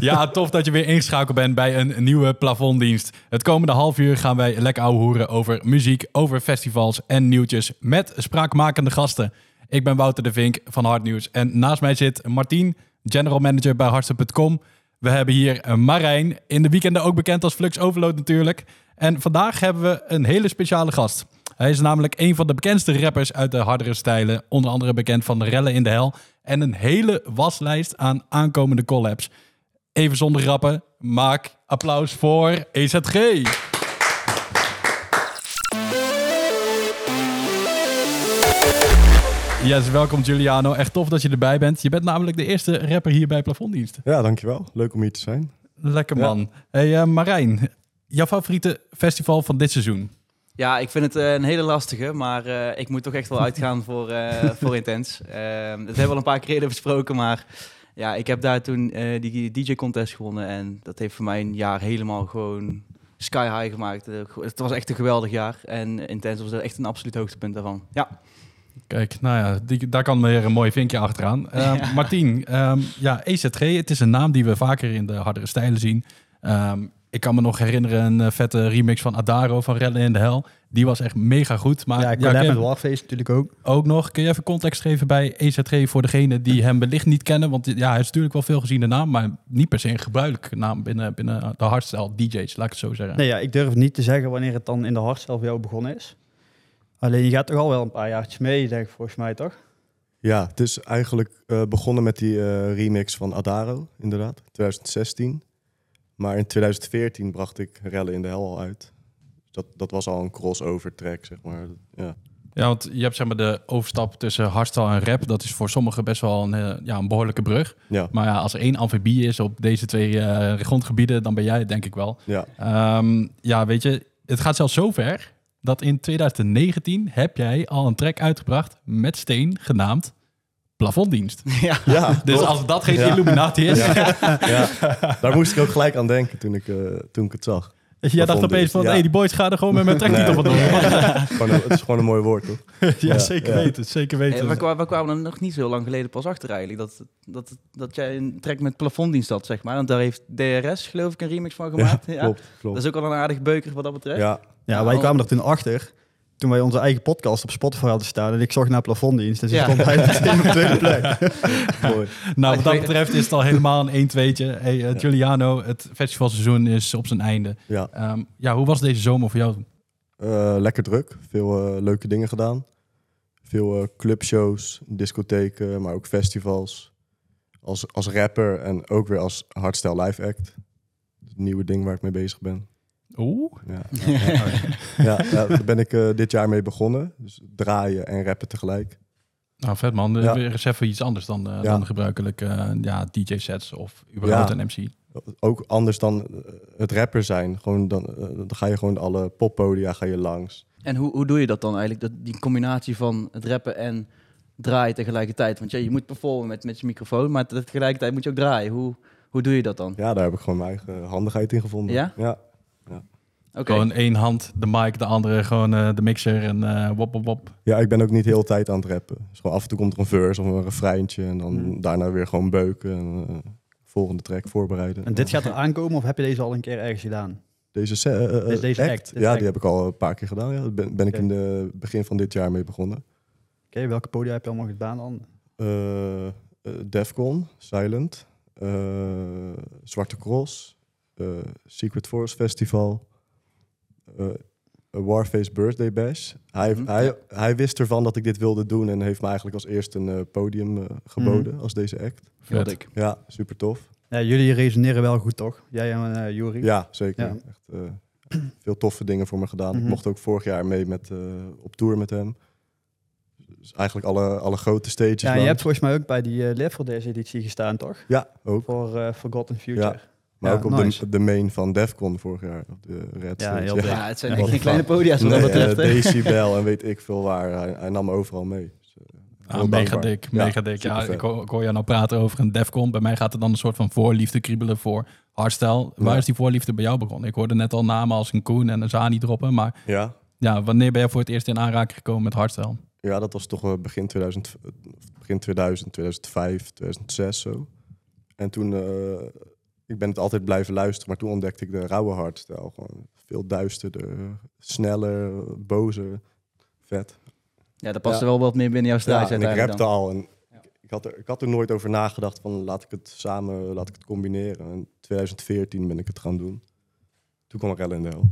Ja, tof dat je weer ingeschakeld bent bij een nieuwe plafonddienst. Het komende half uur gaan wij lekker horen over muziek, over festivals en nieuwtjes met spraakmakende gasten. Ik ben Wouter de Vink van Hardnieuws en naast mij zit Martien, general manager bij Hardste.com. We hebben hier Marijn, in de weekenden ook bekend als Flux Overload natuurlijk. En vandaag hebben we een hele speciale gast. Hij is namelijk een van de bekendste rappers uit de hardere stijlen. Onder andere bekend van de Rellen in de Hel. En een hele waslijst aan aankomende collabs. Even zonder grappen, maak applaus voor EZG. Yes, welkom Giuliano. Echt tof dat je erbij bent. Je bent namelijk de eerste rapper hier bij Plafonddienst. Ja, dankjewel. Leuk om hier te zijn. Lekker man. Hey uh, Marijn, jouw favoriete festival van dit seizoen? Ja, ik vind het uh, een hele lastige, maar uh, ik moet toch echt wel uitgaan voor, uh, voor Intens. dat hebben we al een paar keer eerder besproken, maar ja, ik heb daar toen die DJ-contest gewonnen en dat heeft voor mij een jaar helemaal gewoon sky high gemaakt. het was echt een geweldig jaar en Intens was echt een absoluut hoogtepunt daarvan. Ja. Kijk, nou ja, die, daar kan weer een mooi vinkje achteraan. Ja. Martien, um, ja, EZG, het is een naam die we vaker in de hardere stijlen zien. Um, ik kan me nog herinneren een uh, vette remix van Adaro van Rellen in de Hel. Die was echt mega goed. Maar, ja, ik ja, met Warface natuurlijk ook. Ook nog. Kun je even context geven bij EZG voor degene die hem wellicht niet kennen? Want ja, hij is natuurlijk wel veel geziene naam, maar niet per se een gebruikelijke naam binnen, binnen de hardstyle DJ's, laat ik het zo zeggen. Nee, ja, ik durf niet te zeggen wanneer het dan in de hardstyle voor jou begonnen is. Alleen je gaat toch al wel een paar jaartjes mee, denk ik volgens mij, toch? Ja, het is eigenlijk uh, begonnen met die uh, remix van Adaro, inderdaad, 2016. Maar in 2014 bracht ik Rellen in de Hel al uit. Dat, dat was al een crossover track, zeg maar. Ja. Ja, want je hebt zeg maar de overstap tussen hardstyle en rap. Dat is voor sommigen best wel een, eh, ja, een behoorlijke brug. Ja. Maar ja, als er één amfibie is op deze twee uh, grondgebieden, dan ben jij het denk ik wel. Ja. Um, ja, weet je, het gaat zelfs zo ver dat in 2019 heb jij al een track uitgebracht met Steen genaamd plafonddienst. Ja. ja dus als dat geen ja. Illuminati is. Ja. ja. Daar moest ik ook gelijk aan denken toen ik, uh, toen ik het zag. Dus jij dacht opeens van, hey, die boys gaan er gewoon met mijn tracktitel van doen. het is gewoon een mooi woord, toch? ja, zeker weten, zeker weten. Hey, we, kwamen, we kwamen er nog niet zo lang geleden pas achter eigenlijk, dat, dat, dat jij een track met plafonddienst had, zeg maar. Want daar heeft DRS, geloof ik, een remix van gemaakt. Ja, klopt, klopt. Dat is ook al een aardig beuker wat dat betreft. Ja, ja wij kwamen er toen achter toen wij onze eigen podcast op Spotify hadden staan en ik zag naar plafonddienst. Dus ik stond bij meteen op tweede plek. Nou, wat dat betreft is het al helemaal een 1-2'tje. Hey, uh, Giuliano, het festivalseizoen is op zijn einde. Ja, um, ja hoe was deze zomer voor jou? Uh, lekker druk. Veel uh, leuke dingen gedaan. Veel clubshows, discotheken, maar ook festivals. Als, als rapper en ook weer als hardstyle live act. Het nieuwe ding waar ik mee bezig ben. Oeh. Ja, ja, ja, daar ben ik uh, dit jaar mee begonnen. Dus draaien en rappen tegelijk. Nou, vet man. Ja. Weer eens even iets anders dan, uh, dan gebruikelijk uh, ja, DJ-sets of überhaupt een MC. Ook anders dan het rapper zijn. Gewoon dan, dan ga je gewoon alle poppodia ga je langs. En hoe, hoe doe je dat dan eigenlijk? Dat, die combinatie van het rappen en draaien tegelijkertijd. Want ja, je moet performen met, met je microfoon, maar tegelijkertijd moet je ook draaien. Hoe, hoe doe je dat dan? Ja, daar heb ik gewoon mijn eigen handigheid in gevonden. Ja. ja. Okay. Gewoon één hand de mic, de andere gewoon uh, de mixer en uh, wop, wop, wop. Ja, ik ben ook niet heel de tijd aan het rappen. Dus gewoon af en toe komt er een verse of een refreintje en dan mm. daarna weer gewoon beuken en uh, volgende track voorbereiden. En dit gaat er aankomen of heb je deze al een keer ergens gedaan? Deze, deze, deze act? act ja, die heb ik al een paar keer gedaan. Ja. Daar ben, ben ik in het begin van dit jaar mee begonnen. Oké, okay, welke podia heb je allemaal gedaan dan? Defcon, Silent, Zwarte Cross, Secret Force Festival, Warface Birthday Bash. Hij, mm hij, hij wist ervan dat ik dit wilde doen en heeft me eigenlijk als eerste een uh, podium uh, geboden mm. als deze act. Vet ik. Ja, super tof. Ja, jullie resoneren wel goed, toch? Jij en uh, Jury? Ja, zeker. Ja. Echt, veel toffe dingen voor me gedaan. Mm -hmm. Ik mocht ook vorig jaar mee met, op tour met hem. Dus eigenlijk alle, alle grote stages. Ja, je hebt volgens mij ook bij die uh, Live deze editie gestaan, toch? Ja, ook. Voor Forgotten Future. Ja. Maar ja, ook op nice. de, de main van Defcon vorig jaar. Op de Red ja, heel ja. ja, het zijn echt geen kleine podia's wat nee, dat betreft. Uh, Decibel en weet ik veel waar. Hij, hij nam overal mee. Dus, uh, ah, mega dik, mega dik. Ja, ik hoor, ik hoor jou nou praten over een Defcon. Bij mij gaat er dan een soort van voorliefde kriebelen voor hardstyle. Waar is die voorliefde bij jou begonnen? Ik hoorde net al namen als een Koen en een Zani droppen. Maar ja. Ja, wanneer ben je voor het eerst in aanraking gekomen met hardstyle? Ja, dat was toch begin 2000, begin 2000, 2005, 2006 zo. En toen... Uh, ik ben het altijd blijven luisteren, maar toen ontdekte ik de rauwe hardstyle. Gewoon veel duisterder, sneller, bozer, vet. Ja, dat past Ja. er wel wat meer binnen jouw stijl Ja, en ik rapte dan. al. En ik, ik, had er, ik had er nooit over nagedacht van laat ik het samen, laat ik het combineren. In 2014 ben ik het gaan doen. Toen kwam Rel in de Hel.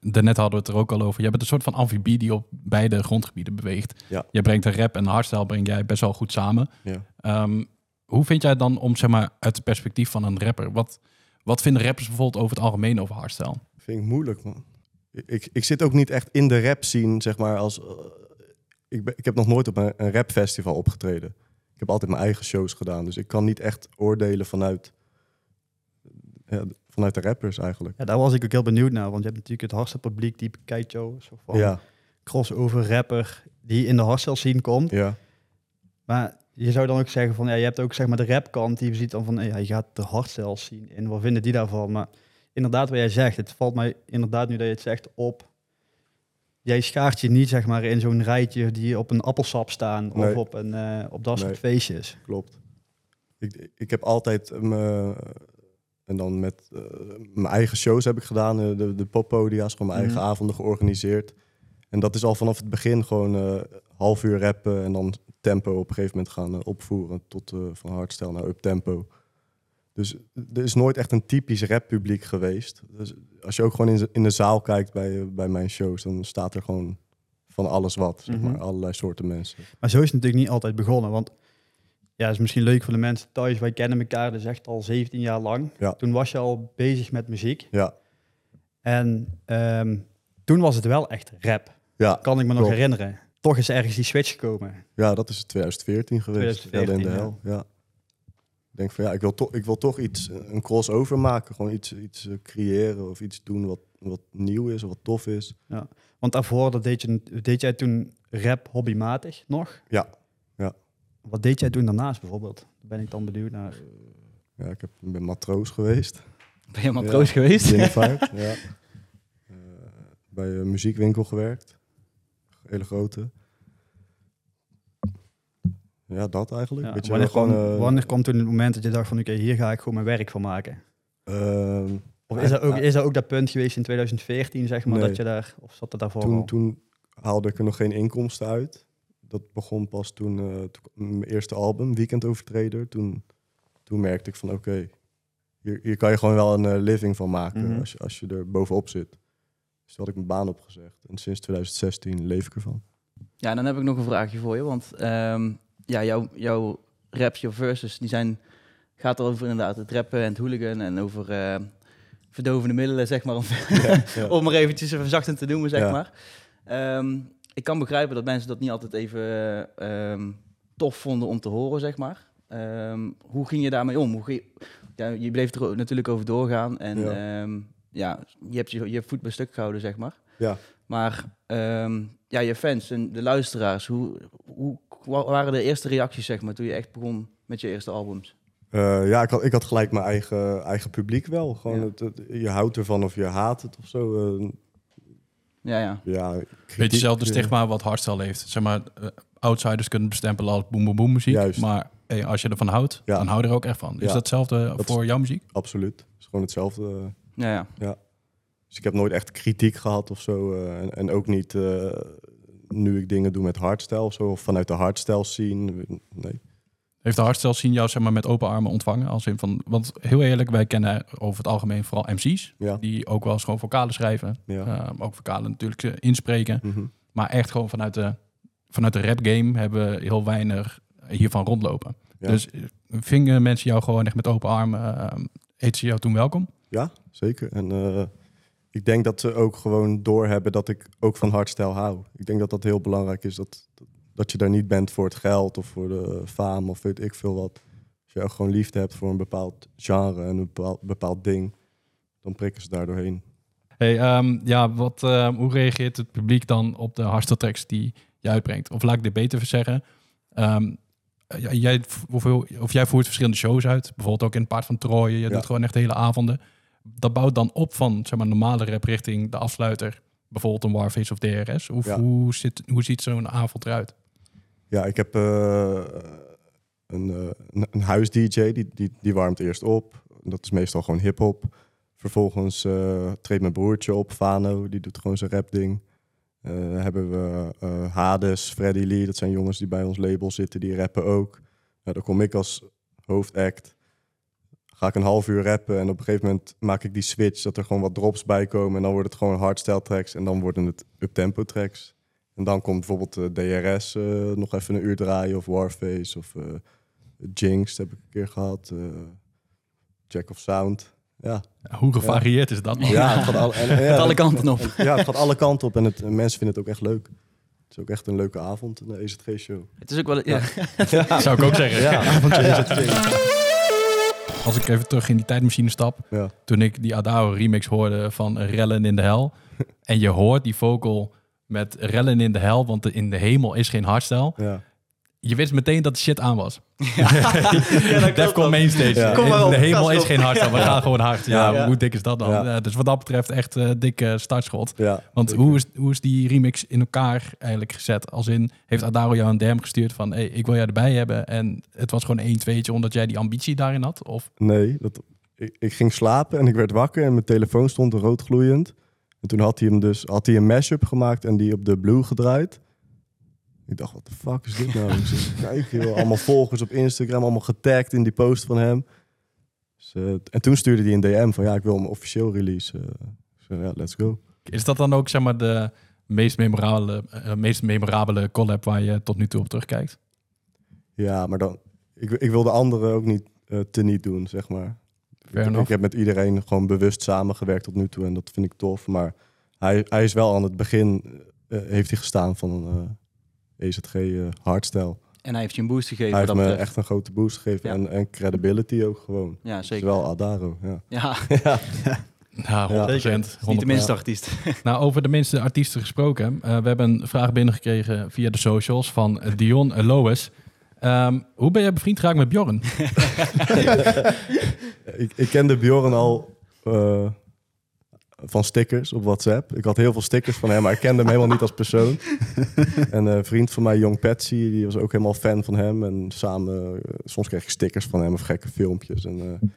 Daarnet hadden we het er ook al over. Je bent een soort van amfibie die op beide grondgebieden beweegt. Ja. Je brengt de rap en de hardstyle breng jij best wel goed samen. Ja. Ehm, hoe vind jij dan om, zeg maar, uit het perspectief van een rapper? Wat, wat vinden rappers bijvoorbeeld over het algemeen over hardstyle? Vind ik moeilijk, man. Ik, ik zit ook niet echt in de rap scene, zeg maar. Als, eh, ik, ben, ik heb nog nooit op een, een rapfestival opgetreden. Ik heb altijd mijn eigen shows gedaan. Dus ik kan niet echt oordelen vanuit, ja, vanuit de rappers eigenlijk. Ja, daar was ik ook heel benieuwd naar. Want je hebt natuurlijk het hardste publiek die bekijkt jou. Soort van Ja, crossover rapper die in de hardstyle scene komt. ja, Maar je zou dan ook zeggen van, ja, je hebt ook zeg maar de rapkant die ziet dan van, ja, je gaat de hardstyle zien in. Wat vinden die daarvan? Maar inderdaad, wat jij zegt, het valt mij inderdaad nu dat je het zegt op. Jij schaart je niet zeg maar in zo'n rijtje die op een appelsap staan Nee. of op, een, eh, op dat soort Nee. feestjes. klopt. Ik, ik heb altijd me, en dan met eh, mijn eigen shows heb ik gedaan, eh, de, de poppodia's, gewoon mijn eigen Mhm. avonden georganiseerd. En dat is al vanaf het begin gewoon half uur rappen en dan tempo op een gegeven moment gaan eh, opvoeren tot eh, van hardstyle naar uptempo. Dus er is nooit echt een typisch rappubliek geweest. Dus als je ook gewoon in, de- in de zaal kijkt bij, eh, bij mijn shows, dan staat er gewoon van alles wat, zeg Mhm. maar, allerlei soorten mensen. Maar zo is het natuurlijk niet altijd begonnen. Want ja, het is misschien leuk voor de mensen thuis. Wij kennen elkaar dus echt al 17 jaar lang. Ja. Toen was je al bezig met muziek. Ja, En ehm, toen was het wel echt rap. ja, Kan ik me nog Klopt. herinneren. Toch is ergens die switch gekomen. ja dat is 2014 geweest. 2014, Rel in de hel, ja. Ik denk van ja, ik wil, toch ik wil toch iets, eh, een crossover maken. Gewoon iets, iets eh, creëren of iets doen wat, wat nieuw is of wat tof is. Want daarvoor dat deed, je, deed jij toen rap hobbymatig nog. Ja, Wat deed jij toen daarnaast bijvoorbeeld? Daar ben ik dan benieuwd naar. ja ik heb, ben matroos geweest. Ben je matroos geweest? Unified, ja. Eh, bij een muziekwinkel gewerkt. Hele grote. Ja, dat eigenlijk. Ja, Weet je, wanneer, gewoon, kwam, eh, wanneer kwam toen het moment dat je dacht van oké, hier ga ik gewoon mijn werk van maken? ehm, Of is er ook, Ja. is er ook dat punt geweest in 2014, zeg maar, Nee. dat je daar, of zat het daarvoor al? toen, toen haalde ik er nog geen inkomsten uit. Dat begon pas toen, eh, mijn eerste album, Weekend Overtrader. Toen, toen merkte ik van oké, hier, hier kan je gewoon wel een eh, living van maken Mhm. als, je, als je er bovenop zit. Dus toen had ik mijn baan opgezegd. En sinds 2016 leef ik ervan. Ja, dan heb ik nog een vraagje voor je. Want ehm, ja, jouw, jouw raps, jouw verses, die zijn, gaat over inderdaad het rappen en het hooligan en over eh, verdovende middelen, zeg maar. Om, Ja, ja. om maar eventjes verzachtend te noemen, zeg Ja. maar. Ehm, ik kan begrijpen dat mensen dat niet altijd even eh, ehm, tof vonden om te horen, zeg maar. Hoe ging je daarmee om? Hoe je, je bleef er natuurlijk over doorgaan en Ja. je hebt je, je voet bij stuk gehouden, zeg maar. Ja. Maar ehm, ja, je fans en de luisteraars, hoe, hoe wa- waren de eerste reacties, zeg maar, toen je echt begon met je eerste albums? Eh, ja, ik had, ik had gelijk mijn eigen, eigen publiek wel. Gewoon Ja. het, het- je houdt ervan of je haat het of zo. eh, Ja, ja. ja, Beetje kritiek, hetzelfde eh, stigma wat hardstyle heeft. Zeg maar, outsiders kunnen bestempelen als boem boem boem muziek. Juist. Maar hey, als je ervan houdt, Ja. dan hou je er ook echt van. Is Ja. dat hetzelfde Dat voor jouw muziek? Absoluut. Het is gewoon hetzelfde. Eh. Ja, ja. Dus ik heb nooit echt kritiek gehad of zo. eh, en, en ook niet eh, nu ik dingen doe met hardstyle of zo. Of vanuit de hardstyle scene. Nee. Heeft de hardstyle scene jou zeg maar, met open armen ontvangen? Als in van, want heel eerlijk, wij kennen over het algemeen vooral MC's. Ja. Die ook wel eens gewoon vocalen schrijven. Ja. Eh, ook vocalen natuurlijk inspreken. Mhm. Maar echt gewoon vanuit de, vanuit de rap game hebben we heel weinig hiervan rondlopen. Ja. Dus vingen mensen jou gewoon echt met open armen? Uh, heet ze jou toen welkom? Ja, zeker. En eh, ik denk dat ze ook gewoon doorhebben dat ik ook van hardstyle hou. Ik denk dat dat heel belangrijk is. Dat, dat je daar niet bent voor het geld of voor de faam of weet ik veel wat. Als je ook gewoon liefde hebt voor een bepaald genre en een bepaald, bepaald ding, dan prikken ze daar doorheen. Hey, ehm, ja, wat, eh, hoe reageert het publiek dan op de hardstyle tracks die je uitbrengt? Of laat ik dit beter zeggen. Ehm, ja, jij, hoeveel, of jij voert verschillende shows uit. Bijvoorbeeld ook in het Paard van Troje. Je Ja. doet gewoon echt hele avonden. Dat bouwt dan op van zeg maar, normale rap richting de afsluiter. Bijvoorbeeld een Warface of DRS. Hoe, Ja. hoe, zit, hoe ziet zo'n avond eruit? Ja, ik heb eh, een, eh, een, een huis-dj, die, die, die warmt eerst op. dat is meestal gewoon hip-hop. Vervolgens eh, treedt mijn broertje op, Fano, die doet gewoon zijn rap-ding. Eh, hebben we Hades, Freddy Lee, dat zijn jongens die bij ons label zitten, die rappen ook. Ja, dan kom ik als hoofdact. Ga ik een half uur rappen en op een gegeven moment maak ik die switch dat er gewoon wat drops bij komen. En dan wordt het gewoon hardstyle tracks en dan worden het up-tempo tracks. En dan komt bijvoorbeeld de DRS eh, nog even een uur draaien of Warface of eh, Jinx heb ik een keer gehad. eh Jack of Sound. Ja, Hoe gevarieerd is dat? man? ja het gaat alle, en, en ja, kanten op. Ja, het gaat alle kanten op en het, en mensen vinden het ook echt leuk. Het is ook echt een leuke avond, een EZG-show. Het is ook wel... Ja. Zou ik ook zeggen. Ja, avondje EZG. Als ik even terug in die tijdmachine stap. Ja. Toen ik die Adao remix hoorde van Rellen in de Hel. en je hoort die vocal met Rellen in de Hel, want in de hemel is geen hardstyle. Ja. Je wist meteen dat de shit aan was. Ja, dat Defcon. Mainstage. Ja. Kom maar In op, de hemel is op. geen hardstyle. We gaan gewoon hard. Ja, Ja. hoe dik is dat dan? Ja. Ja, dus wat dat betreft echt eh dikke startschot. Ja, Want hoe is, hoe is die remix in elkaar eigenlijk gezet? Als in, heeft Adaro jou een DM gestuurd van... Hey, ik wil jou erbij hebben. En het was gewoon één tweetje omdat jij die ambitie daarin had? Of Nee, dat, ik, ik ging slapen en ik werd wakker en mijn telefoon stond rood gloeiend. En toen had hij hem dus had hij een mashup gemaakt en die op de blue gedraaid. Ik dacht, wat de fuck is dit nou? Te kijken, joh. allemaal volgers op Instagram, allemaal getagd in die post van hem. Dus, eh, en toen stuurde hij een DM van, ja, ik wil hem officieel release. Ja, let's go. is dat dan ook zeg maar de meest memorabele, eh, meest memorabele collab waar je tot nu toe op terugkijkt? Ja, maar dan, ik, ik wil de anderen ook niet eh te niet doen, zeg maar. Ik, ik heb met iedereen gewoon bewust samengewerkt tot nu toe en dat vind ik tof. Maar hij, hij is wel aan het begin, heeft hij gestaan van EZG eh hardstyle. En hij heeft je een boost gegeven. Hij heeft me betreft. echt een grote boost gegeven Ja. en, en credibility ook gewoon. Ja, zeker. wel Adaro, ja. Ja, Ja, 100%. Ja, 100%. niet de minste artiest. Nou, over de minste artiesten gesproken. eh, we hebben een vraag binnengekregen via de socials van Dion Lois. Ehm, hoe ben jij bevriend geraakt met Bjorn? Ik, ik kende Bjorn al eh, van stickers op WhatsApp. Ik had heel veel stickers van hem, maar ik kende hem helemaal niet als persoon. en een vriend van mij, Jong Patsy, die was ook helemaal fan van hem. En samen, eh, soms kreeg ik stickers van hem of gekke filmpjes. En, eh,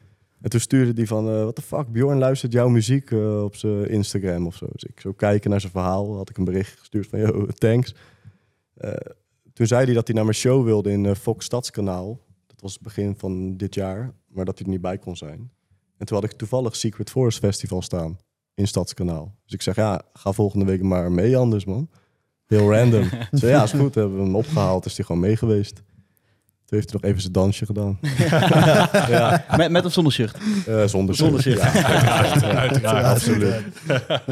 en toen stuurde hij van, wat de fuck, Bjorn luistert jouw muziek eh, op zijn Instagram of zo. Dus ik zo kijken naar zijn verhaal, had ik een bericht gestuurd van, yo, thanks. Eh, toen zei hij dat hij naar mijn show wilde in eh, Fox Stadskanaal. Dat was het begin van dit jaar, maar dat hij er niet bij kon zijn. En toen had ik toevallig Secret Forest Festival staan in Stadskanaal. Dus ik zeg, ja, ga volgende week maar mee anders, man. Heel random. Zei, ja, is goed. Hebben we hem opgehaald, is hij gewoon mee geweest. Toen heeft hij nog even zijn dansje gedaan. ja, Met, met of zonder shirt? eh, zonder Zonder shirt. shirt. Ja, Uiteraard, uiteraard. absoluut.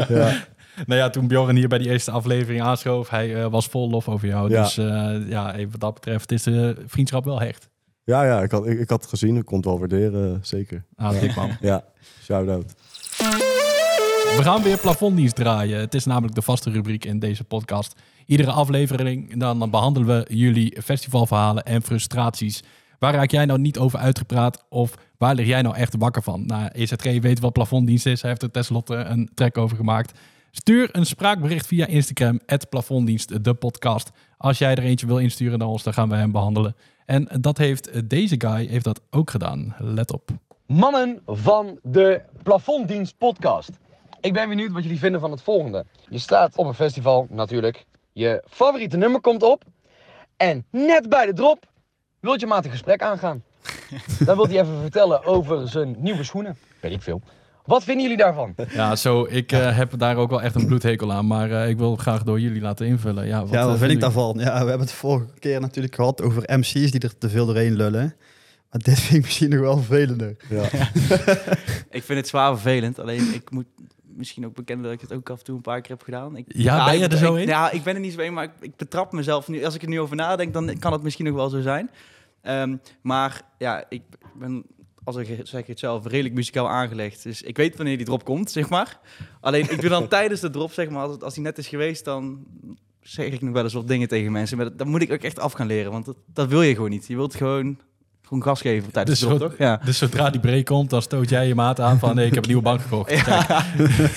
Ja. Nou ja, toen Bjorn hier bij die eerste aflevering aanschoof, hij eh, was vol lof over jou. Ja. Dus eh, ja, even wat dat betreft is de vriendschap wel hecht. Ja, ja ik, had, ik, ik had het gezien. Ik kon het wel waarderen, zeker. Ah, dik man. Ja, shout-out. We gaan weer plafonddienst draaien. Het is namelijk de vaste rubriek in deze podcast. Iedere aflevering dan behandelen we jullie festivalverhalen en frustraties. Waar raak jij nou niet over uitgepraat of waar lig jij nou echt wakker van? Nou, EZG weet wat plafonddienst is. Hij heeft er tenslotte een track over gemaakt. Stuur een spraakbericht via Instagram, plafonddienst, de podcast. Als jij er eentje wil insturen naar ons, dan gaan wij hem behandelen. En dat heeft deze guy heeft dat ook gedaan. Let op. Mannen van de Plafonddienst podcast. Ik ben benieuwd wat jullie vinden van het volgende. Je staat op een festival, natuurlijk. Je favoriete nummer komt op. En net bij de drop wilt je maat een gesprek aangaan. Dan wilt hij even vertellen over zijn nieuwe schoenen. Weet ik veel. Wat vinden jullie daarvan? Ja, zo, ik eh, heb daar ook wel echt een bloedhekel aan. Maar eh, ik wil graag door jullie laten invullen. Ja, wat, ja, eh, wat vind ik daarvan? Ja, we hebben het vorige keer natuurlijk gehad over MC's die er te veel doorheen lullen. Maar dit vind ik misschien nog wel vervelender. Ja. Ik vind het zwaar vervelend. Alleen ik moet misschien ook bekennen dat ik het ook af en toe een paar keer heb gedaan. Ik, Ja, ben je ik- er zo ik- in? Ja, ik ben er niet zo in, maar ik, ik betrap mezelf nu. Als ik er nu over nadenk, dan kan het misschien nog wel zo zijn. Ehm, maar ja, ik ben, als ik zeg het zelf, redelijk muzikaal aangelegd. Dus ik weet wanneer die drop komt, zeg maar. Alleen ik doe dan tijdens de drop, zeg maar, als, het, als die net is geweest, dan zeg ik nog wel eens wat dingen tegen mensen. Maar dat, dat moet ik ook echt af gaan leren, want dat, dat wil je gewoon niet. Je wilt gewoon, gewoon gas geven tijdens Dus de toch? Ja. Dus zodra die break komt, dan stoot jij je maat aan van... nee, ik heb een nieuwe bank gekocht. Ja.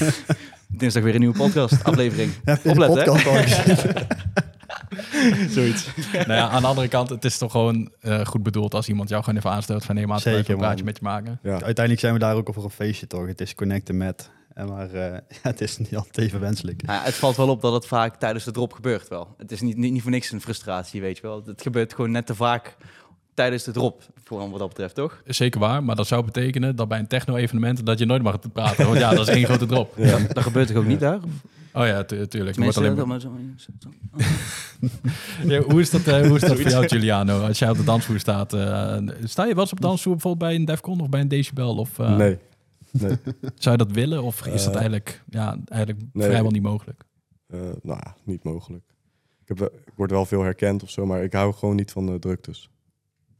Dinsdag weer een nieuwe podcast, aflevering. De Opletten, podcast? Zoiets. nou ja, aan de andere kant, het is toch gewoon eh, goed bedoeld als iemand jou gewoon even aanstelt van nee, maar Zeker, even een praatje man. met je maken. Ja. Uiteindelijk zijn we daar ook voor een feestje toch. Het is connecten met. En maar eh, ja, het is niet altijd even wenselijk. Ja, het valt wel op dat het vaak tijdens de drop gebeurt wel. Het is niet, niet, niet voor niks een frustratie, weet je wel. Het gebeurt gewoon net te vaak tijdens de drop, vooral wat dat betreft, toch? Zeker waar, maar dat zou betekenen dat bij een techno-evenement dat je nooit mag praten. Want ja, dat is één grote drop. Ja. Dat gebeurt toch ook niet daar? Oh ja, tu- tuurlijk. Er wordt alleen maar- Ja, hoe is dat, eh, hoe is dat voor jou, Giuliano? Als jij op de dansvloer staat, eh, sta je wel eens op de dansvloer bijvoorbeeld bij een Defcon of bij een Decibel? Of, eh, Nee. nee. Zou je dat willen of is dat eigenlijk, ja, eigenlijk nee. vrijwel niet mogelijk? Eh, nou ja, niet mogelijk. Ik, heb, wel- ik word wel veel herkend of zo, maar ik hou gewoon niet van de druktes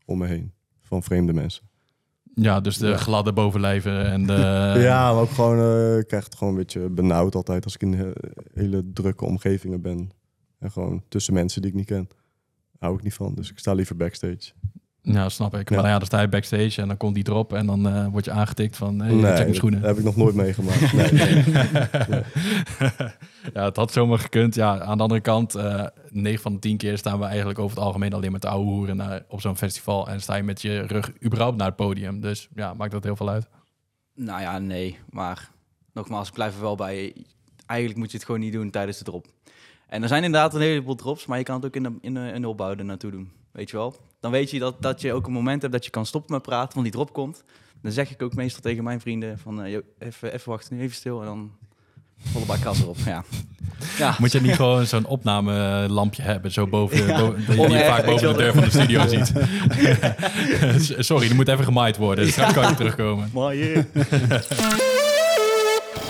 om me heen. Van vreemde mensen. Ja, dus de Ja. gladde bovenlijven en de... ja, maar ook gewoon, eh, ik krijg het gewoon een beetje benauwd altijd als ik in eh, hele drukke omgevingen ben. En gewoon tussen mensen die ik niet ken. Hou ik niet van, dus ik sta liever backstage. Ja, snap ik. Ja. Maar ja, dan sta je backstage en dan komt die drop en dan eh, word je aangetikt van, hey, check mijn dat schoenen. heb ik nog nooit meegemaakt. Nee, nee. ja, het had zomaar gekund. Ja, aan de andere kant, eh 9 van de 10 keer staan we eigenlijk over het algemeen alleen met de oude hoeren naar, op zo'n festival. En sta je met je rug überhaupt naar het podium. Dus ja, maakt dat heel veel uit. Nou ja, nee. Maar nogmaals, ik blijf er wel bij. Eigenlijk moet je het gewoon niet doen tijdens de drop. En er zijn inderdaad een heleboel drops, maar je kan het ook in de, in de, in de opbouw er naartoe doen. Weet je wel? Dan weet je dat, dat je ook een moment hebt dat je kan stoppen met praten, want die drop komt. Dan zeg ik ook meestal tegen mijn vrienden van, eh, "Yo, even, even wachten, nu even stil. En dan volle bak gas erop. Ja. ja. Moet je niet gewoon zo'n opnamelampje hebben, zo boven, Ja. boven die je Oneerlijk, vaak boven de deur van de studio ziet. Sorry, die moet even gemaaid worden. Straks kan je terugkomen.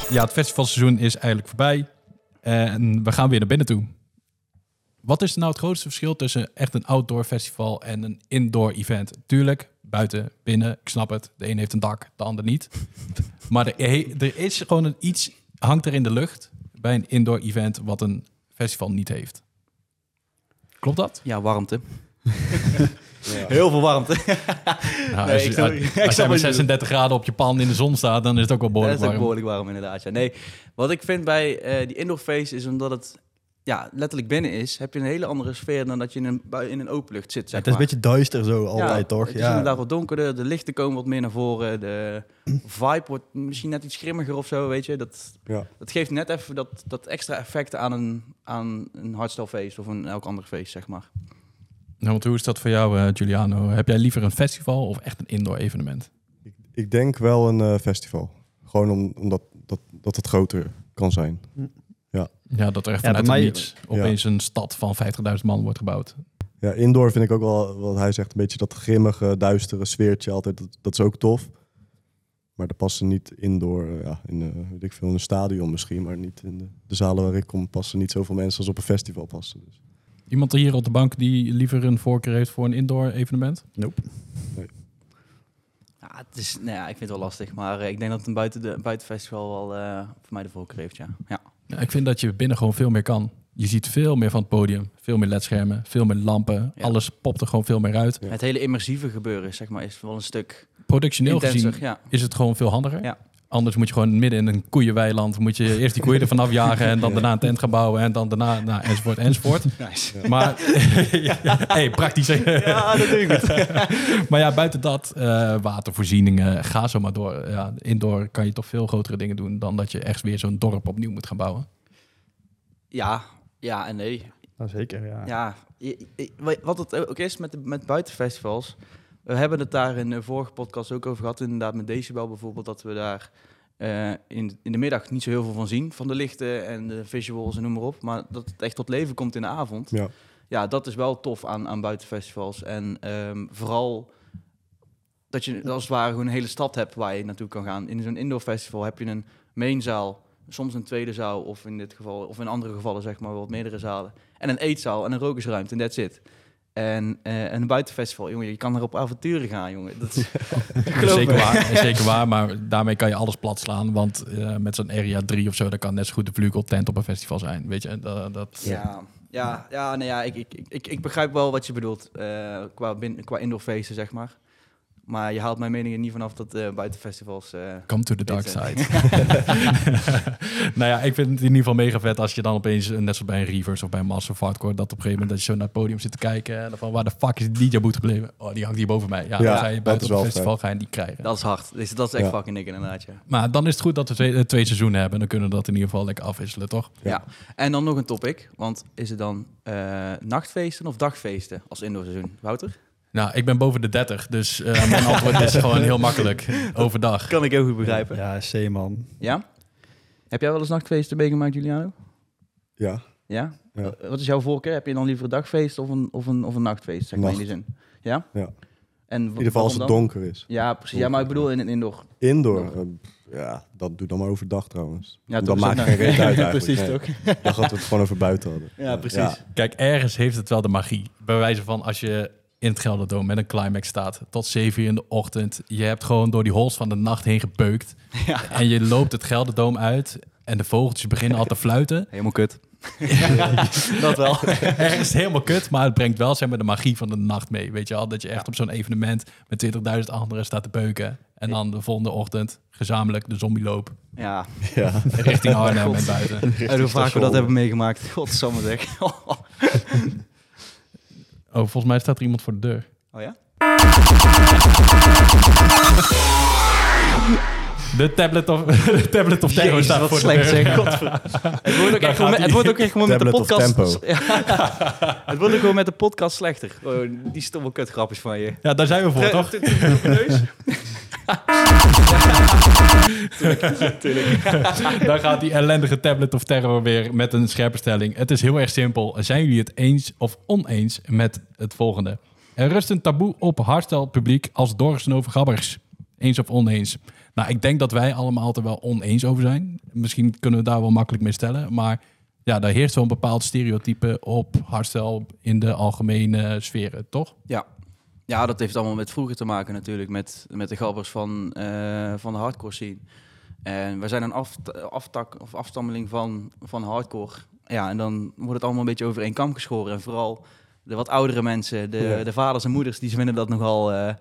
Ja, het festivalseizoen is eigenlijk voorbij. En we gaan weer naar binnen toe. Wat is nou het grootste verschil tussen echt een outdoor festival en een indoor event? Tuurlijk, buiten, binnen, ik snap het. De een heeft een dak, de ander niet. Maar er, er is gewoon een iets, hangt er in de lucht bij een indoor event wat een festival niet heeft. Klopt dat? ja, warmte. Ja. Heel veel warmte. Nou, Nee, als ik als- ik als je 36 graden op je pan in de zon staat, dan is het ook wel Dat behoorlijk is ook warm. behoorlijk warm inderdaad. Ja. Nee, wat ik vind bij eh, die indoor feest is omdat het ja, letterlijk binnen is, heb je een hele andere sfeer dan dat je in een, bui- in een openlucht zit. Zeg het is een beetje duister zo altijd, ja, toch? Het is inderdaad wat donkerder, de lichten komen wat meer naar voren, de vibe wordt misschien net iets grimmiger of zo, weet je. Dat, Ja. dat geeft net even dat, dat extra effect aan een, aan een hardstylefeest of een elk ander feest, zeg maar. Nou, want hoe is dat voor jou, eh, Giuliano? Heb jij liever een festival of echt een indoor evenement? Ik, ik denk wel een eh, festival. Gewoon om, omdat dat, dat het groter kan zijn. Ja, dat er echt Ja, vanuit mij- niets opeens een stad van 50.000 man wordt gebouwd. Ja, indoor vind ik ook wel, wat hij zegt, een beetje dat grimmige, duistere sfeertje altijd. Dat, dat is ook tof. Maar dat passen niet indoor, eh, ja, in, eh, weet ik veel, in een stadion misschien. Maar niet in de, de zalen waar ik kom passen niet zoveel mensen als op een festival passen. Dus. Iemand hier op de bank die liever een voorkeur heeft voor een indoor evenement? Nope. Ja, het is, nou ja, ik vind het wel lastig, maar eh, ik denk dat een buiten de, buitenfestival wel eh, voor mij de voorkeur heeft, ja. ja. Ja, ik vind dat je binnen gewoon veel meer kan. Je ziet veel meer van het podium. Veel meer ledschermen, veel meer lampen. Ja. Alles popt er gewoon veel meer uit. Het hele immersieve gebeuren, zeg maar, is wel een stuk Productioneel intenser. gezien is het gewoon veel handiger. Ja. Anders moet je gewoon midden in een koeienweiland... moet je eerst die koeien ervan afjagen... en dan Ja. daarna een tent gaan bouwen... en dan daarna nou, enzovoort enzovoort. Nice. Maar, hey, praktisch. Ja, dat doe ik goed. maar ja, buiten dat, eh, watervoorzieningen, ga zo maar door. Ja, indoor kan je toch veel grotere dingen doen dan dat je echt weer zo'n dorp opnieuw moet gaan bouwen. Ja, ja en nee. Nou, zeker, ja. Ja, je- je- wat het ook is met, de, met buitenfestivals. We hebben het daar in de vorige podcast ook over gehad. Inderdaad, met Decibel bijvoorbeeld. Dat we daar eh, in, in de middag niet zo heel veel van zien. Van de lichten en de visuals en noem maar op. Maar dat het echt tot leven komt in de avond. Ja. Ja, dat is wel tof aan, aan buitenfestivals. En ehm, vooral dat je als het ware gewoon een hele stad hebt waar je naartoe kan gaan. In zo'n indoor festival heb je een mainzaal, soms een tweede zaal, of in dit geval, of in andere gevallen zeg maar wat meerdere zalen. En een eetzaal en een rokersruimte en that's it. En eh, een buitenfestival, jongen, je kan er op avonturen gaan, jongen. Dat is, Zeker waar, zeker waar, maar daarmee kan je alles plat slaan. Want eh, met zo'n Area 3 of zo, dat kan net zo goed de vlugeltent op een festival zijn. Weet je, dat... dat Ja, ja, ja, nee, ja ik, ik, ik, ik begrijp wel wat je bedoelt eh, qua, bin, qua indoorfeesten, zeg maar. Maar je haalt mijn meningen niet vanaf dat eh buitenfestivals... eh, Come to the dark side. nou ja, ik vind het in ieder geval mega vet als je dan opeens, eh, net zoals bij een Reavers of bij een Massive Hardcore, dat op een gegeven moment dat je zo naar het podium zit te kijken en dan van waar de fuck is die DJ-boot gebleven? Oh, die hangt hier boven mij. Ja, Ja, dan ga je buiten op het festival ga je die krijgen. dat is hard. Dus dat is echt Ja. fucking dik inderdaad, ja. Maar dan is het goed dat we twee, twee seizoenen hebben. Dan kunnen we dat in ieder geval lekker afwisselen, toch? Ja. Ja. En dan nog een topic. Want is het dan eh, nachtfeesten of dagfeesten als indoorseizoen? Wouter? Nou, ik ben boven de 30, dus eh, mijn antwoord is gewoon heel makkelijk. Overdag. Kan ik heel goed begrijpen. Ja, C man. Ja? Heb jij wel eens nachtfeesten meegemaakt, Juliano? Ja, Ja? Ja. Eh, Wat is jouw voorkeur? Heb je dan liever een dagfeest of een, of een, of een nachtfeest, zeg maar in die zin? Ja? Ja. En in ieder geval als het donker is. Ja, precies. Ja, maar ik bedoel in een indoor. Indoor, eh, ja, dat doe dan maar overdag trouwens. Ja, dat toch, maakt geen reet uit eigenlijk. Precies, nee. toch? Ik dacht dat we het gewoon over buiten hadden. Ja, precies. Ja. Kijk, ergens heeft het wel de magie. Bij wijze van als je in het Gelderdoom met een climax staat tot 7 uur in de ochtend. Je hebt gewoon door die hols van de nacht heen gebeukt. Ja. En je loopt het Gelderdoom uit en de vogeltjes beginnen al te fluiten. Helemaal kut. dat wel. Ergens helemaal kut, maar het brengt wel zeg maar, de magie van de nacht mee. Weet je al, dat je echt op zo'n evenement met 20.000 anderen staat te beuken. En dan de volgende ochtend gezamenlijk de zombieloop Ja, Ja. richting Arnhem en buiten. en hoe vaak we dat hebben meegemaakt. Godsamme zeg. Oh, volgens mij staat er iemand voor de deur. Oh ja? De tablet of, de tablet of Jezus, staat wat voor slecht de deur. zeg. Godver- Het wordt ook echt gewoon, het wordt ook echt gewoon met de podcast... tempo. Ja. Het wordt ook gewoon met de podcast slechter. Oh, die stomme kutgrapjes van je. Ja, daar zijn we voor, toch? Dan gaat die ellendige tablet of terror weer met een scherpe stelling. Het is heel erg simpel. Zijn jullie het eens of oneens met het volgende? Er rust een taboe op hardstyle publiek als doorgesnoven gabbers. Eens of oneens? Nou, ik denk dat wij allemaal er wel oneens over zijn. Misschien kunnen we daar wel makkelijk mee stellen. Maar ja, daar heerst een bepaald stereotype op hardstyle in de algemene sferen, toch? Ja. Ja, dat heeft allemaal met vroeger te maken natuurlijk. Met, met de gabbers van, eh, van de hardcore scene. En wij zijn een af, aftak of afstammeling van, van hardcore. Ja, en dan wordt het allemaal een beetje over één kam geschoren. En vooral de wat oudere mensen, de, Ja. de vaders en moeders, die vinden dat nogal... eh,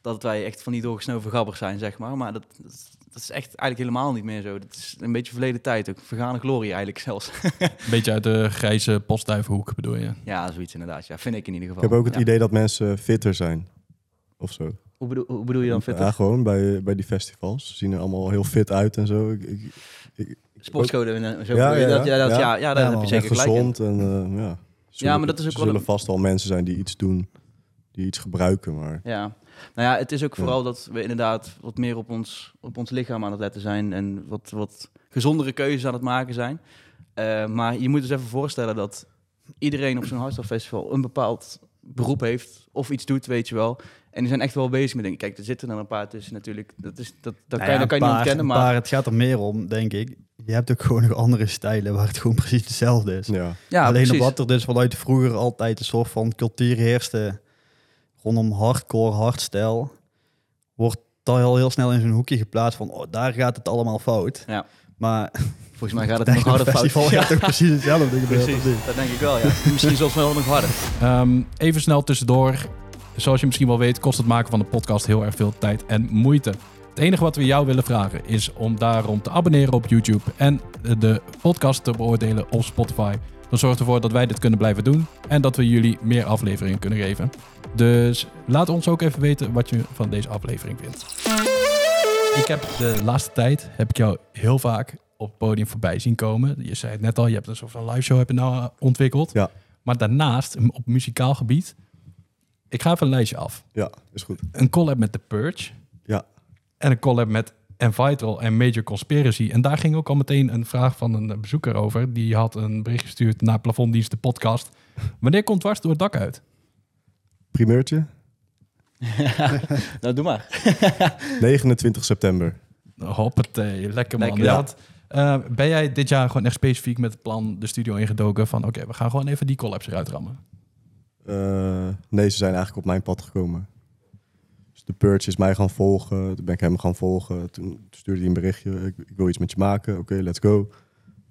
dat wij echt van die doorgesnoven gabbers zijn, zeg maar. Maar dat, dat, dat is echt eigenlijk helemaal niet meer zo. Dat is een beetje verleden tijd ook. Vergane glorie eigenlijk zelfs. Een beetje uit de grijze postduivenhoek bedoel je? ja, zoiets inderdaad. Ja, vind ik in ieder Ik geval. heb ook het Ja. idee dat mensen fitter zijn. Of zo. Hoe bedoel, hoe bedoel je dan fitter? Ja, gewoon bij, bij die festivals. Ze zien er allemaal heel fit uit en zo. Ik, ik, ik, Sportscode en zo. Ja, bedoel je ja, dat, ja, dat, ja. ja. ja, daar Ja, heb je zeker en gelijk gezond en eh, ja. Zullen- maar dat is ook er wel zullen vast wel mensen zijn die iets doen, die iets gebruiken, maar Ja. Nou ja, het is ook Ja. vooral dat we inderdaad wat meer op ons, op ons lichaam aan het letten zijn en wat, wat gezondere keuzes aan het maken zijn. Eh, maar je moet dus even voorstellen dat iedereen op zo'n hardstyle festival een bepaald beroep heeft of iets doet, weet je wel. En die zijn echt wel bezig met dingen. Kijk, er zitten er een paar tussen natuurlijk. Dat, is, dat, dat Nou kan, je, ja, dat kan je niet ontkennen, een maar... paar, het gaat er meer om, denk ik. Je hebt ook gewoon nog andere stijlen waar het gewoon precies hetzelfde is. ja. Ja, Alleen precies. omdat er dus vanuit vroeger altijd een soort van cultuur heerste rondom hardcore, hardstyle, wordt dat al heel snel in zo'n hoekje geplaatst van, oh, daar gaat het allemaal fout. Ja. Maar Volgens mij gaat het nog harder fout. festival gaat toch precies hetzelfde. Precies, dat denk ik wel, ja. Misschien zelfs wel nog harder. Ehm, even snel tussendoor. Zoals je misschien wel weet, kost het maken van de podcast heel erg veel tijd en moeite. Het enige wat we jou willen vragen is om daarom te abonneren op YouTube en de podcast te beoordelen op Spotify. Dat zorgt ervoor dat wij dit kunnen blijven doen en dat we jullie meer afleveringen kunnen geven. Dus laat ons ook even weten wat je van deze aflevering vindt. Ik heb de laatste tijd heb ik jou heel vaak op het podium voorbij zien komen. Je zei het net al, je hebt een soort van live show heb je nou eh, ontwikkeld. Ja. Maar daarnaast, op muzikaal gebied, ik ga even een lijstje af. ja, is goed. Een collab met The Purge. Ja. En een collab met Envital en Major Conspiracy. En daar ging ook al meteen een vraag van een bezoeker over. Die had een bericht gestuurd naar Plafonddienst, de podcast. Wanneer komt Dwars door het dak uit? Primeurtje, Nou, doe maar. 29 september. Hoppatee, lekker man. Lekker. Ja. eh, ben jij dit jaar gewoon echt specifiek met het plan de studio ingedoken van... oké, we gaan gewoon even die collabs eruit rammen? Eh, nee, ze zijn eigenlijk op mijn pad gekomen. Dus de Purge is mij gaan volgen. Toen ben ik hem gaan volgen. Toen stuurde hij een berichtje. Ik, ik wil iets met je maken. Oké, let's go.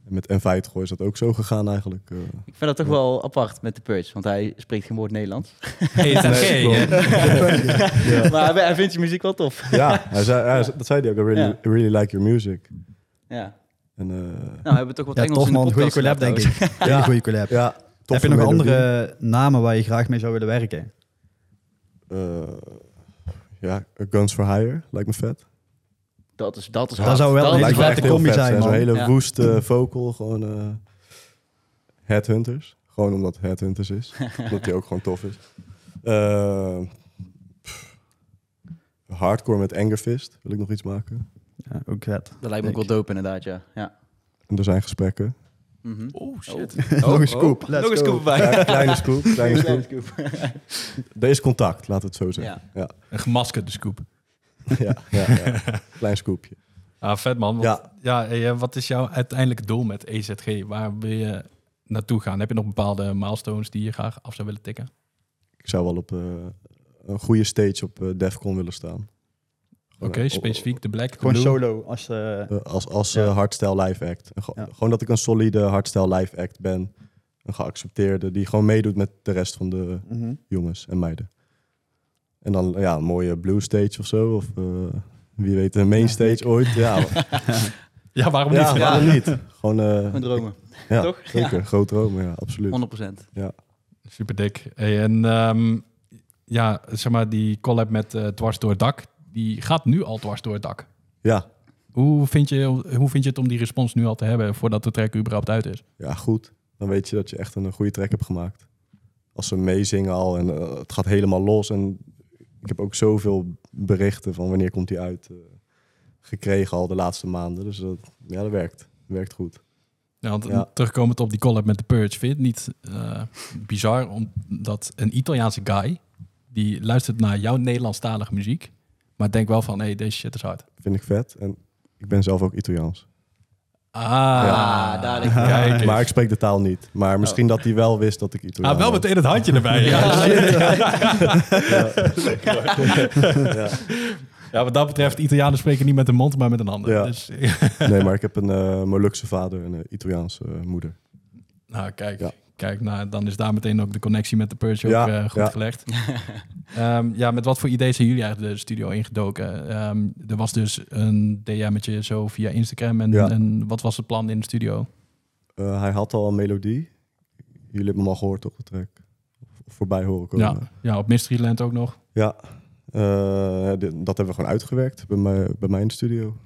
Met N50 is dat ook zo gegaan eigenlijk. eh. Ik vind dat toch wel apart met de Purge, want hij spreekt geen woord Nederlands. Hè? Ja. maar hij, vindt je muziek wel tof. ja, hij zei, hij, dat zei hij ook. I really, Ja. I really like your music. Ja. En, eh, Nou, we hebben toch wat Ja, Engels tof in de man, goede podcast collab denk ik. Hele goede collab. ja, Heb je nog melodie. andere namen waar je graag mee zou willen werken? Eh, ja, Guns for Hire lijkt me vet. Dat is, dat is Dat hard. zou wel Dat een is lijkt me vette echt heel combi vet zijn, Zo'n man. hele Ja. woeste vocal, gewoon eh Headhunters. Gewoon omdat Headhunters is. omdat die ook gewoon tof is. Eh, pff, hardcore met Angerfist wil ik nog iets maken. Ja, ook vet. Dat lijkt me ook wel dope inderdaad, ja. ja. En er zijn gesprekken. Mhm. Oh, shit. Nog een scoop. Let's Nog een go. scoop erbij. Ja, kleine scoop, kleine Kleine scoop. scoop. Er is contact, laten we het zo zeggen. Ja. Een gemaskerde scoop. Ja, ja, ja. Klein scoopje. Ah, vet man. Want, ja. Ja. eh, wat is jouw uiteindelijke doel met EZG? Waar wil je naartoe gaan? Heb je nog bepaalde milestones die je graag af zou willen tikken? Ik zou wel op eh, een goede stage op eh, Defcon willen staan. Oké, specifiek de Black. Gewoon Blue. solo. Als, eh, Eh, als als Ja. hardstyle live act. Ja. Gewoon dat ik een solide hardstyle live act ben. Een geaccepteerde. Die gewoon meedoet met de rest van de mhm. jongens en meiden. En dan ja, een mooie blue stage of zo. Of eh, wie weet een main stage ooit. Ja, Ja, waarom niet? ja waarom niet? Gewoon, eh, Mijn dromen. ja, toch? zeker. Groot dromen, ja, absoluut. 100%. Super dik. Hey, en ehm, ja, zeg maar, die collab met eh, Dwars door het dak, die gaat nu al dwars door het dak. Ja, Hoe vind, je, hoe vind je het om die respons nu al te hebben voordat de track überhaupt uit is? ja, goed. Dan weet je dat je echt een goede track hebt gemaakt. Als ze meezingen al en eh, het gaat helemaal los. En ik heb ook zoveel berichten van wanneer komt die uit eh, gekregen al de laatste maanden. Dus dat, ja, dat werkt. Dat werkt goed. Ja, want Ja. terugkomend op die collab met The Purge, vind je het niet eh, bizar omdat een Italiaanse guy, die luistert naar jouw Nederlandstalige muziek, maar denkt wel van, hé, hey, deze shit is hard. Vind ik vet. En ik ben zelf ook Italiaans. Ah, Ja, daar het. Kijk eens. Maar ik spreek de taal niet. Maar misschien dat hij wel wist dat ik Italiaans Ah, wel meteen het handje erbij. Ja, Ja. ja, wat dat betreft, Italianen spreken niet met de mond, maar met een ander. Ja. Dus, Nee, maar ik heb een eh Molukse vader en een Italiaanse eh, moeder. nou, kijk, Ja. Kijk nou, dan is daar meteen ook de connectie met de Purge Ja, ook eh, goed ja. gelegd. Ehm, ja, met wat voor ideeën zijn jullie eigenlijk de studio ingedoken? Ehm, er was dus een DM'tje zo via Instagram. En, Ja. en wat was het plan in de studio? Eh, hij had al een melodie. Jullie hebben hem al gehoord, toch, de track? Of voorbij horen komen. Ja, ja, op Mysteryland ook nog. Ja, eh, dit- dat hebben we gewoon uitgewerkt bij mij, bij mij in de studio.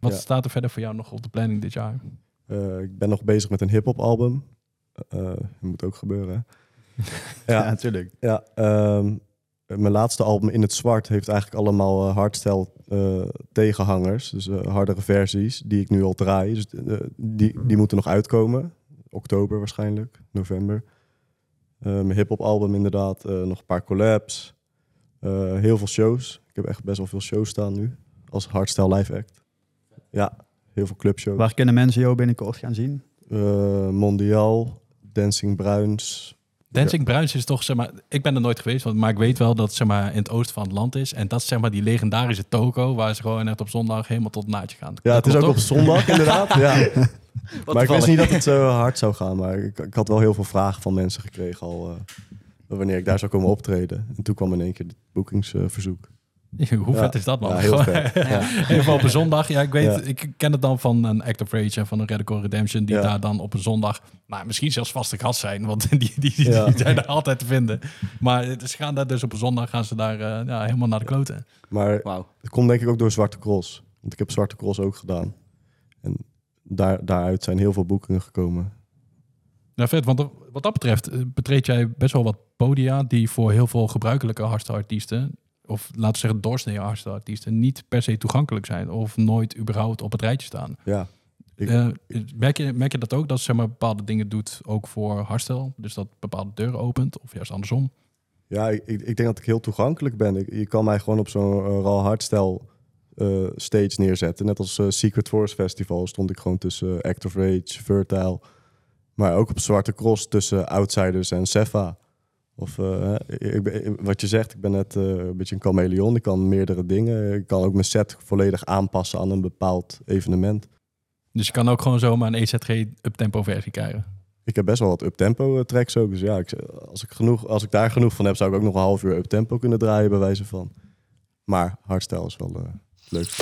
Wat Ja. staat er verder voor jou nog op de planning dit jaar? Eh, ik ben nog bezig met een hip-hop album. Eh, dat moet ook gebeuren. Ja, natuurlijk. ja ehm, mijn laatste album In het Zwart heeft eigenlijk allemaal eh, hardstyle eh, tegenhangers. Dus eh, hardere versies die ik nu al draai. Dus, eh, die, die moeten nog uitkomen. Oktober waarschijnlijk, november. Eh, mijn hip-hop album inderdaad. eh, nog een paar collabs. Eh, heel veel shows. Ik heb echt best wel veel shows staan nu. Als hardstyle live act. Ja, heel veel clubshows. Waar kunnen mensen jou binnenkort gaan zien? Eh, Mondial, Dancing Bruins. Dancing Bruins is toch, zeg maar, ik ben er nooit geweest, want, maar ik weet wel dat het zeg maar, in het oosten van het land is. En dat is zeg maar die legendarische toko, waar ze gewoon echt op zondag helemaal tot naadje gaan. Ja, het is ook op zondag inderdaad. Ja. Wat Maar ik wist niet dat het zo hard zou gaan. Maar ik, ik had wel heel veel vragen van mensen gekregen al. eh, wanneer ik daar zou komen optreden. En toen kwam in één keer het boekingsverzoek. Hoe Ja. vet is dat, man? Ja, heel vet. Ja. In ieder geval op een zondag. Ja, ik weet, Ja. ik ken het dan van een Act of Rage en van een Radical Redemption, die Ja. daar dan op een zondag, nou, misschien zelfs vaste gast zijn, want die, die, die, Ja. die zijn er altijd te vinden. Maar ze gaan daar dus op een zondag, gaan ze daar eh, ja, helemaal naar de kloten. Maar het komt denk ik ook door Zwarte Cross. Want ik heb Zwarte Cross ook gedaan. En daar, daaruit zijn heel veel boekingen gekomen. Ja, vet, want wat dat betreft eh, betreed jij best wel wat podia die voor heel veel gebruikelijke hardstyle artiesten, of laten we zeggen doorsnee artiesten, niet per se toegankelijk zijn of nooit überhaupt op het rijtje staan. Ja, Ik- Eh, merk, je, merk je dat ook, dat ze zeg maar, bepaalde dingen doet ook voor hardstyle? Dus dat bepaalde deuren opent, of juist andersom? ja ik, ik denk dat ik heel toegankelijk ben. Ik, je kan mij gewoon op zo'n uh, raw hardstyle eh, stage neerzetten. Net als eh, Secret Force Festival stond ik gewoon tussen eh, Act of Rage, Fertile. Maar ook op Zwarte Cross tussen Outsiders en Sefa. Of eh, ik ben- wat je zegt, ik ben net eh, een beetje een chameleon. Ik kan meerdere dingen. Ik kan ook mijn set volledig aanpassen aan een bepaald evenement. Dus je kan ook gewoon zomaar een EZG uptempo versie krijgen. Ik heb best wel wat uptempo eh, tracks ook. Dus ja, ik, als, ik genoeg, als ik daar genoeg van heb, zou ik ook nog een half uur uptempo kunnen draaien, bij wijze van. Maar hardstyle is wel leuk.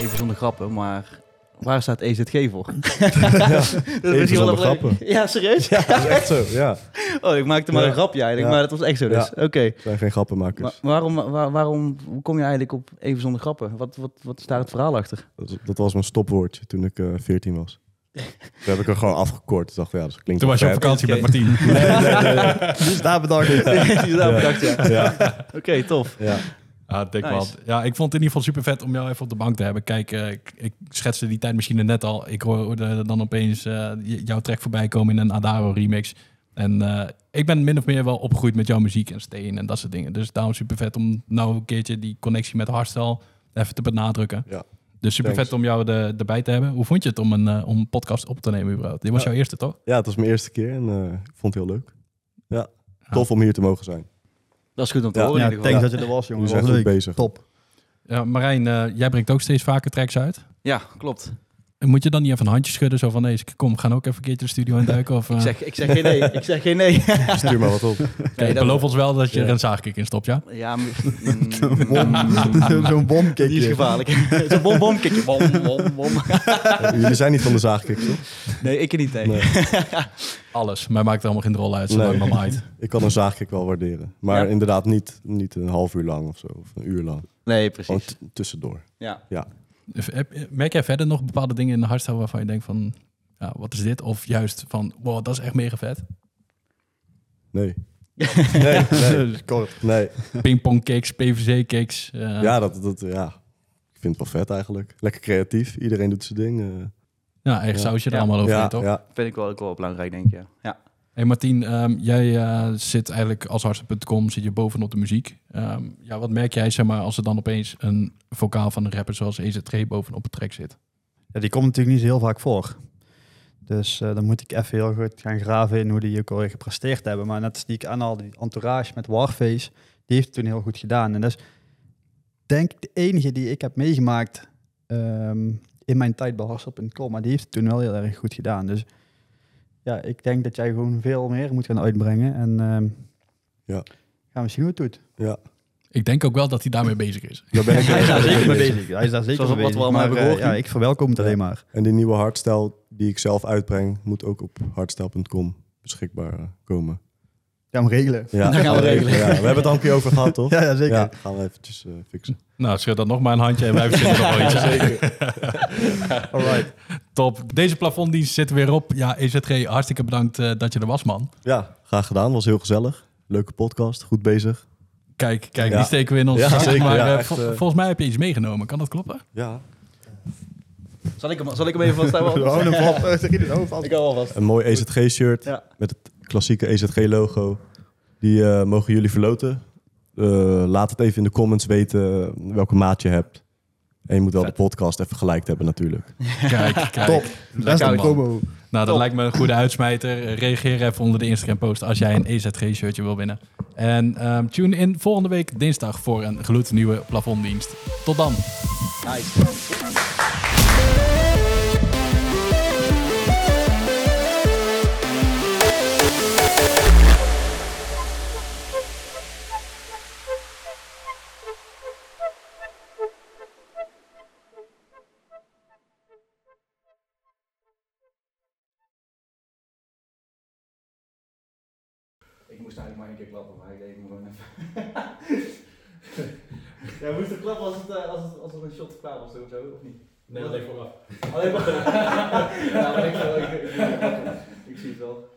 Even zonder grappen, maar waar staat EZG voor? Ja, dat is even misschien wel zonder een grappen. Ja, serieus? Ja, dat is echt zo. Ja, Oh, ik maakte maar Ja. een grapje eigenlijk, Ja. maar dat was echt zo dus. Oké. zijn geen grappenmakers. Maar waarom, waar- waarom, hoe kom je eigenlijk op even zonder grappen? Wat, wat, wat is daar het verhaal achter? Dat, dat was mijn stopwoordje toen ik eh 14 was. Toen heb ik er gewoon afgekort. Ik dacht, ja, dat klinkt Toen was je op vakantie met Martien. Dus daar bedankt. Die is daar Ja. bedacht, ja. Ja, Oké, tof. ja. Ah, dik Nice. wat. Ja, ik vond het in ieder geval super vet om jou even op de bank te hebben. Kijk, eh, ik, ik schetste die tijdmachine net al. Ik hoorde dan opeens j- jouw track voorbij komen in een Adaro remix. En eh, ik ben min of meer wel opgegroeid met jouw muziek en Steen en dat soort dingen. Dus daarom super vet om nou een keertje die connectie met hardstyle even te benadrukken. Ja. Dus super Thanks. vet om jou de, erbij te hebben. Hoe vond je het om een, om een podcast op te nemen überhaupt? Dit was Ja. jouw eerste, toch? ja, het was mijn eerste keer en ik vond het heel leuk. Ja, tof om hier te mogen zijn. Dat is goed om te Ja. horen Ja, thanks dat je er was, jongen. Dat zijn was goed leuk. bezig. Top. Ja, Marijn, eh, jij brengt ook steeds vaker tracks uit. Ja, klopt. En moet je dan niet even een handje schudden? Zo van, nee, kom, we gaan ook even een keertje de studio in duiken? Of, eh, Ik zeg, ik zeg geen nee. Ik zeg geen nee. Stuur maar wat op. Kijk, dat- beloof ons wel dat je Ja. er een zaagkick in stopt, ja? Ja, Zo'n bomkickje. die is gevaarlijk. Zo'n bom bom kickje. Bom bom bom. Jullie zijn niet van de zaagkick, toch? Nee, ik niet. Nee. Nee. Alles. Mij maakt er allemaal geen rol uit, zolang Nee. maar. Ik kan een zaagkick wel waarderen. Maar Ja? inderdaad niet, niet een half uur lang of zo. Of een uur lang. Nee, Gewoon precies. t- tussendoor. Ja. Heb- Merk jij verder nog bepaalde dingen in de hardstyle waarvan je denkt van... Ja, wat is dit? Of juist van, wow, dat is echt mega vet. Nee. Nee, nee. Kort. nee. Pingpong kicks, PVC kicks. eh, Ja, dat, dat, ja, ik vind het wel vet eigenlijk. Lekker creatief. Iedereen doet zijn ding. eh. ja, Ja. sausje er Ja. allemaal over, ja, toch? ja. Vind ik wel, ook wel belangrijk, denk ik. Ja. ja. Hey Martien, ehm, jij eh, zit eigenlijk als hardstyle.com zit je bovenop de muziek. Ehm, ja, wat merk jij, zeg maar, als er dan opeens een vocaal van een rapper zoals EZG bovenop een track zit? Ja, die komt natuurlijk niet heel vaak voor. Dus eh, dan moet ik even heel goed gaan graven in hoe die ook alweer gepresteerd hebben. Maar net als die ik aanhaalde, die entourage met Warface, die heeft het toen heel goed gedaan. En dat is denk ik de enige die ik heb meegemaakt ehm, in mijn tijd bij Harsel.com. Maar die heeft het toen wel heel erg goed gedaan. Dus ja, ik denk dat jij gewoon veel meer moet gaan uitbrengen. En ehm, Ja. gaan we zien hoe het doet. ja. Ik denk ook wel dat hij daarmee bezig is. Daar ben ik Hij is daar zeker mee bezig. Hij is daar zeker Zoals mee wat bezig. we allemaal Maar, hebben eh, ja, ik verwelkom het Ja. alleen maar. En die nieuwe hardstyle die ik zelf uitbreng, moet ook op hardstyle.com beschikbaar eh, komen. Gaan we regelen. Ja, Dat gaan we regelen. Ja, we hebben het al een keer over gehad, toch? Ja, ja zeker. Ja, gaan we eventjes eh, fixen. Nou, schud dat nog maar een handje en wij verzinnen nog wel iets. Alright. Top. Deze plafonddienst zit er weer op. Ja, EZG, hartstikke bedankt eh, dat je er was, man. Ja, graag gedaan. Was heel gezellig. Leuke podcast. Goed bezig. Kijk, kijk, Ja. die steken we in ons Ja, zak. zeker, Maar ja, eh, echt, vol- volgens mij heb je iets meegenomen. Kan dat kloppen? Ja. Zal, ik hem, zal ik hem even vaststellen? Gewoon een vast. Zeg je het ook vast? Ik hou alvast. Een mooi EZG-shirt Ja. met het klassieke EZG-logo. Die eh, mogen jullie verloten. Eh, laat het even in de comments weten welke maat je hebt. En je moet wel Vet. de podcast even gelijk hebben natuurlijk. Kijk, kijk. Top. Dat is promo. Nou, dat Top. lijkt me een goede uitsmijter. Reageer even onder de Instagram-post als jij een EZG-shirtje wil winnen. En ehm, tune in volgende week dinsdag voor een gloednieuwe plafonddienst. Tot dan. Nice. Keer klappen, maar ik deed hem gewoon even. ja, moest er klappen als het, eh, als het, als het een shot klaar was of zo, of niet? Nee, alleen vooraf. Alleen maar. ja, maar ik, ik, ik, ik, ik zie het wel.